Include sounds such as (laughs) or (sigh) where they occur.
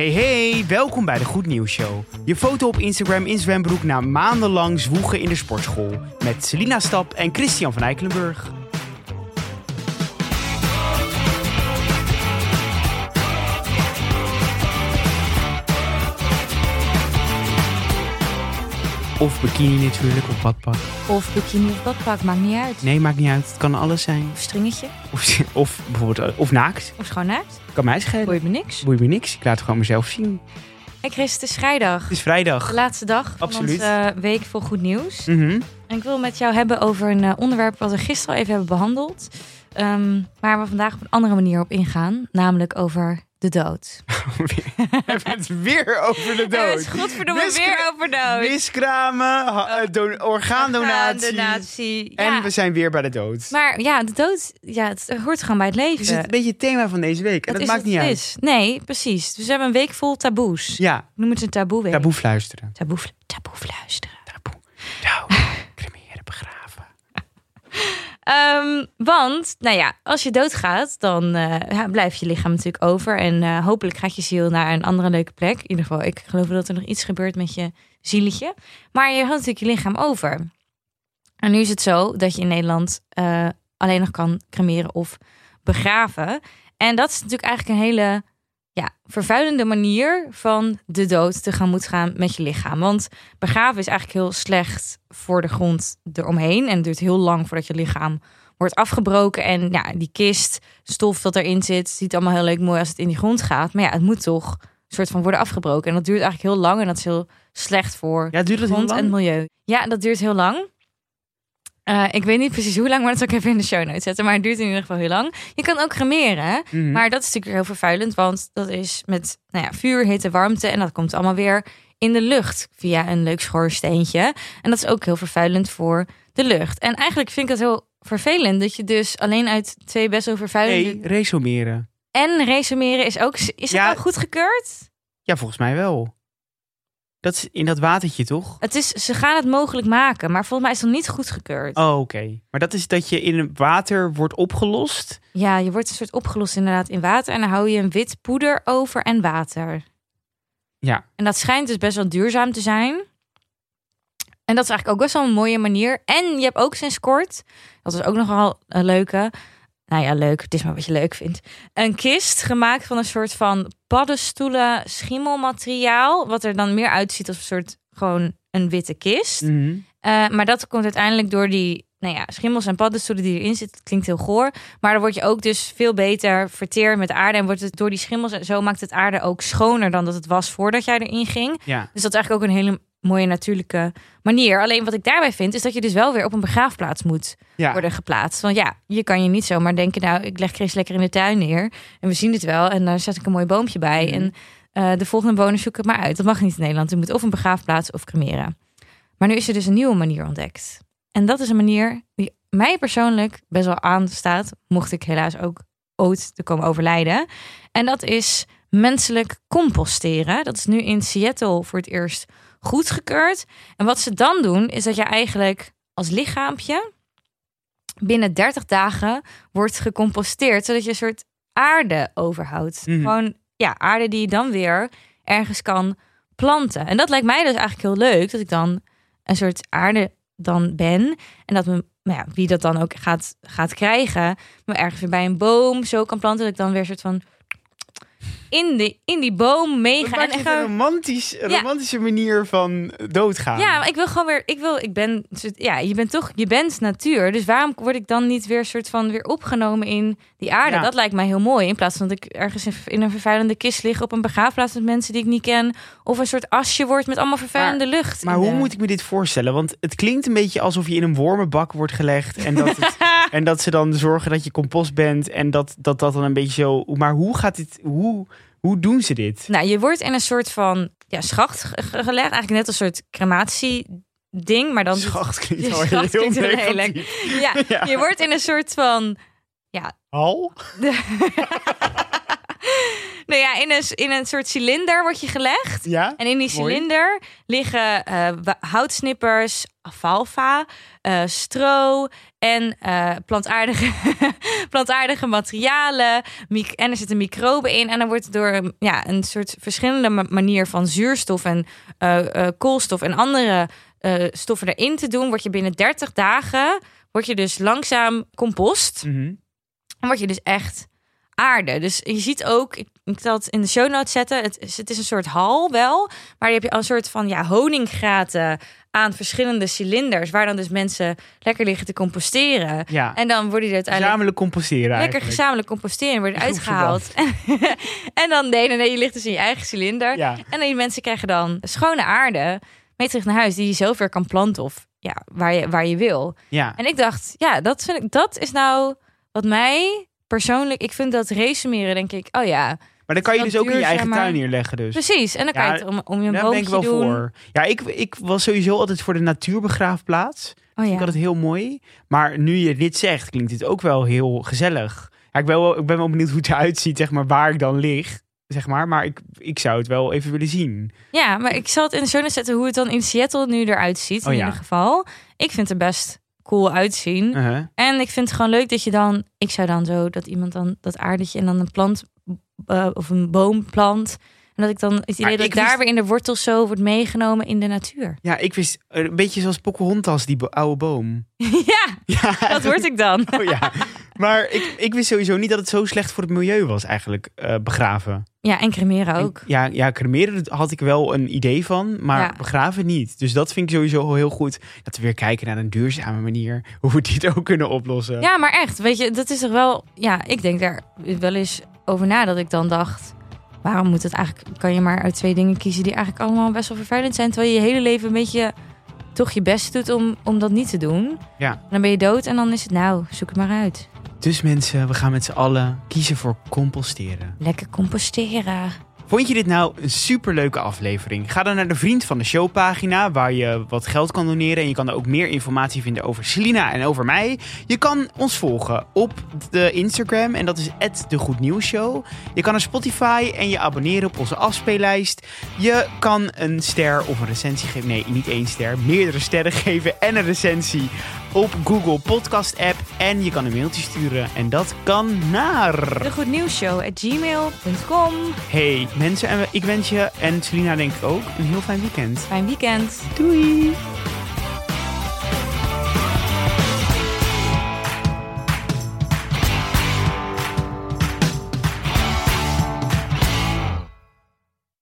Hey hey, welkom bij de Goed Nieuws Show. Je foto op Instagram in zwembroek na maandenlang zwoegen in de sportschool. Met Selina Stap en Christian van Eikelenburg. Of bikini natuurlijk, of badpak. Of bikini of badpak, maakt niet uit. Nee, maakt niet uit. Het kan alles zijn. Of stringetje. Of, of bijvoorbeeld, eh, of naakt. Of schoon naakt. Kan mij schelen. Boeit me niks. Boeit me niks. Ik laat het gewoon mezelf zien. Hey Chris, het is vrijdag. Het is vrijdag. De laatste dag van Absoluut. onze eh, week vol goed nieuws. Mhm. En ik wil met jou hebben over een eh, onderwerp wat we gisteren al even hebben behandeld. Ehm, waar we vandaag op een andere manier op ingaan. Namelijk over de dood. We hebben het weer over de dood. het godverdomme Miskra- weer over dood. Miskramen, eh, do- orgaandonatie. Orgaandonatie, En ja. we zijn weer bij de dood. Maar ja, de dood ja, het hoort gewoon bij het leven. Het is een beetje het thema van deze week. En dat is maakt niet het uit. is. Nee, precies. Dus we hebben een week vol taboes. Ja, Noem het een taboeweek. taboe fluisteren. Taboe, taboe fluisteren. Taboe. Dood. Cremeren, begraven. Ehm, want, nou ja, als je doodgaat, dan eh, ja, blijft je lichaam natuurlijk over. En eh, hopelijk gaat je ziel naar een andere leuke plek. In ieder geval, ik geloof dat er nog iets gebeurt met je zieletje. Maar je houdt natuurlijk je lichaam over. En nu is het zo dat je in Nederland eh, alleen nog kan cremeren of begraven. En dat is natuurlijk eigenlijk een hele ja, vervuilende manier van de dood te gaan moeten gaan met je lichaam. Want begraven is eigenlijk heel slecht voor de grond eromheen. En het duurt heel lang voordat je lichaam wordt afgebroken. En ja, die kist, stof dat erin zit, ziet allemaal heel leuk mooi als het in die grond gaat. Maar ja, het moet toch een soort van worden afgebroken. En dat duurt eigenlijk heel lang en dat is heel slecht voor Ja, duurt het heel grond en lang? milieu. Ja, dat duurt heel lang. Eh, ik weet niet precies hoe lang, maar dat zal ik even in de show notes zetten. Maar het duurt in ieder geval heel lang. Je kan ook cremeren? Mhm. maar dat is natuurlijk heel vervuilend. Want dat is met nou ja, vuur, hitte, warmte. En dat komt allemaal weer in de lucht via een leuk schoorsteentje. En dat is ook heel vervuilend voor de lucht. En eigenlijk vind ik het heel vervelend dat je dus alleen uit twee best wel vervuilende... Nee, resumeren. En resumeren is ook... Is Ja. dat ook goedgekeurd? Ja, volgens mij wel. Dat is in dat watertje, toch? Het is, ze gaan het mogelijk maken, maar volgens mij is het nog niet goedgekeurd. Oh, oké. Maar dat is dat je in water wordt opgelost. Ja, je wordt een soort opgelost inderdaad in water. En dan hou je een wit poeder over en water. Ja. En dat schijnt dus best wel duurzaam te zijn. En dat is eigenlijk ook best wel een mooie manier. En je hebt ook sinds kort, dat is ook nogal een leuke. Nou ja, leuk. Het is maar wat je leuk vindt. Een kist gemaakt van een soort van paddenstoelen schimmelmateriaal. Wat er dan meer uitziet als een soort gewoon een witte kist. Mhm. Eh, maar dat komt uiteindelijk door die nou ja, schimmels en paddenstoelen die erin zitten. Klinkt heel goor. Maar dan word je ook dus veel beter verteerd met aarde. En wordt het door die schimmels en zo maakt het aarde ook schoner dan dat het was voordat jij erin ging. Ja. Dus dat is eigenlijk ook een hele mooie natuurlijke manier. Alleen wat ik daarbij vind, is dat je dus wel weer op een begraafplaats moet Ja. worden geplaatst. Want ja, je kan je niet zomaar denken, nou, ik leg Chris lekker in de tuin neer. En we zien het wel. En daar zet ik een mooi boompje bij. Mhm. En eh, de volgende bewoners zoeken het maar uit. Dat mag niet in Nederland. Je moet of een begraafplaats of cremeren. Maar nu is er dus een nieuwe manier ontdekt. En dat is een manier die mij persoonlijk best wel aanstaat. Mocht ik helaas ook ooit te komen overlijden. En dat is menselijk composteren. Dat is nu in Seattle voor het eerst goedgekeurd. En wat ze dan doen, is dat je eigenlijk als lichaampje binnen 30 dagen wordt gecomposteerd. Zodat je een soort aarde overhoudt. Mhm. Gewoon ja, aarde die je dan weer ergens kan planten. En dat lijkt mij dus eigenlijk heel leuk. Dat ik dan een soort aarde dan ben. En dat me, nou ja, wie dat dan ook gaat, gaat krijgen, me ergens weer bij een boom zo kan planten. Dat ik dan weer een soort van in, de, in die boom Dat meega. En een romantisch, romantische manier van doodgaan. ja, maar ik wil gewoon weer. Ik wil. Ik ben. Ja, je bent toch. Je bent natuur. Dus waarom word ik dan niet weer soort van weer opgenomen in die aarde? Ja. Dat lijkt mij heel mooi. In plaats van dat ik ergens in, in een vervuilende kist lig op een begraafplaats met mensen die ik niet ken, of een soort asje wordt met allemaal vervuilende lucht. Maar hoe de- moet ik me dit voorstellen? Want het klinkt een beetje alsof je in een wormenbak wordt gelegd. En dat, het, (laughs) en dat ze dan zorgen dat je compost bent. En dat dat, dat dan een beetje zo. Maar hoe gaat dit. Hoe, hoe doen ze dit? Nou, je wordt in een soort van ja, schacht ge- ge- gelegd, eigenlijk net een soort crematie ding, maar dan Schacht klinkt Ja, wel schacht heel klinkt heel negatief. ja, (laughs) Ja. je wordt in een soort van ja, Hal? (laughs) nou ja, in een, in een soort cilinder word je gelegd. Ja? En in die Mooi. cilinder liggen eh, houtsnippers, alfalfa, eh, stro en eh, plantaardige, (laughs) plantaardige materialen. En er zitten microben in. En dan wordt door een- ja, een soort verschillende ma- manier van zuurstof en koolstof en andere stoffen erin te doen, word je binnen 30 dagen word je dus langzaam compost. Mhm. Dan word je dus echt aarde. Dus je ziet ook, ik, ik zal het in de show notes zetten. Het is, het is een soort hal wel, maar je hebt een soort van ja, honinggraten aan verschillende cilinders, waar dan dus mensen lekker liggen te composteren. Ja. En dan worden die uiteindelijk Gezamenlijk composteren lekker eigenlijk. gezamenlijk composteren, worden uitgehaald. (laughs) en dan nee, nee, nee, je ligt dus in je eigen cilinder. Ja. En dan die mensen krijgen dan schone aarde mee terug naar huis, die je zelf weer kan planten of ja, waar je, waar je wil. Ja. En ik dacht, ja, dat vind ik, dat is nou wat mij persoonlijk, ik vind dat resumeren, denk ik, oh ja, Maar dan kan je dus ook in je eigen tuin neerleggen dus. precies. En dan kan Ja, je het om, om je een Daar ben ik boompje wel doen. voor. Ja, ik, ik was sowieso altijd voor de natuurbegraafplaats. Oh Ik ja. had het heel mooi. Maar nu je dit zegt, klinkt dit ook wel heel gezellig. Ja, ik, ben wel, ik ben wel benieuwd hoe het eruit ziet, zeg maar, waar ik dan lig. Zeg maar, maar ik, ik zou het wel even willen zien. ja, maar ik zal het in de show zetten hoe het dan in Seattle nu eruit ziet, Oh in ja. ieder geval. Ik vind het best cool uitzien. Uh-huh. En ik vind het gewoon leuk dat je dan, ik zou dan zo, dat iemand dan dat aardetje en dan een plant eh, of een boom plant. En dat ik dan het idee dat ik daar weer in de wortels zo wordt meegenomen in de natuur. Ja, ik wist eh, een beetje zoals Pocahontas, die bo- oude boom. (laughs) ja, Ja, dat word ik dan. Oh ja. (laughs) Maar ik, ik wist sowieso niet dat het zo slecht voor het milieu was, eigenlijk, eh, begraven. Ja, en cremeren ook. En Ja, ja, cremeren had ik wel een idee van, maar Ja. begraven niet. Dus dat vind ik sowieso heel goed. Dat we weer kijken naar een duurzame manier (laughs) hoe we dit ook kunnen oplossen. Ja, maar echt, weet je, dat is toch wel... Ja, ik denk daar wel eens over na dat ik dan dacht... Waarom moet het eigenlijk... Kan je maar uit twee dingen kiezen die eigenlijk allemaal best wel vervuilend zijn... terwijl je je hele leven een beetje toch je best doet om, om dat niet te doen. Ja. Dan ben je dood en dan is het nou, zoek het maar uit. Dus mensen, we gaan met z'n allen kiezen voor composteren. Lekker composteren. Vond je dit nou een superleuke aflevering? Ga dan naar de Vriend van de Show pagina, waar je wat geld kan doneren. En je kan er ook meer informatie vinden over Selina en over mij. Je kan ons volgen op de Instagram, en dat is de Goed Nieuws Show. Je kan naar Spotify en je abonneren op onze afspeellijst. Je kan een ster of een recensie geven. Nee, niet één ster, meerdere sterren geven en een recensie op Google Podcast app. En je kan een mailtje sturen en dat kan naar... De Goed Nieuws Show at gmail.com. Hey mensen, en ik wens je en Selina denk ik ook een heel fijn weekend. Fijn weekend. Doei!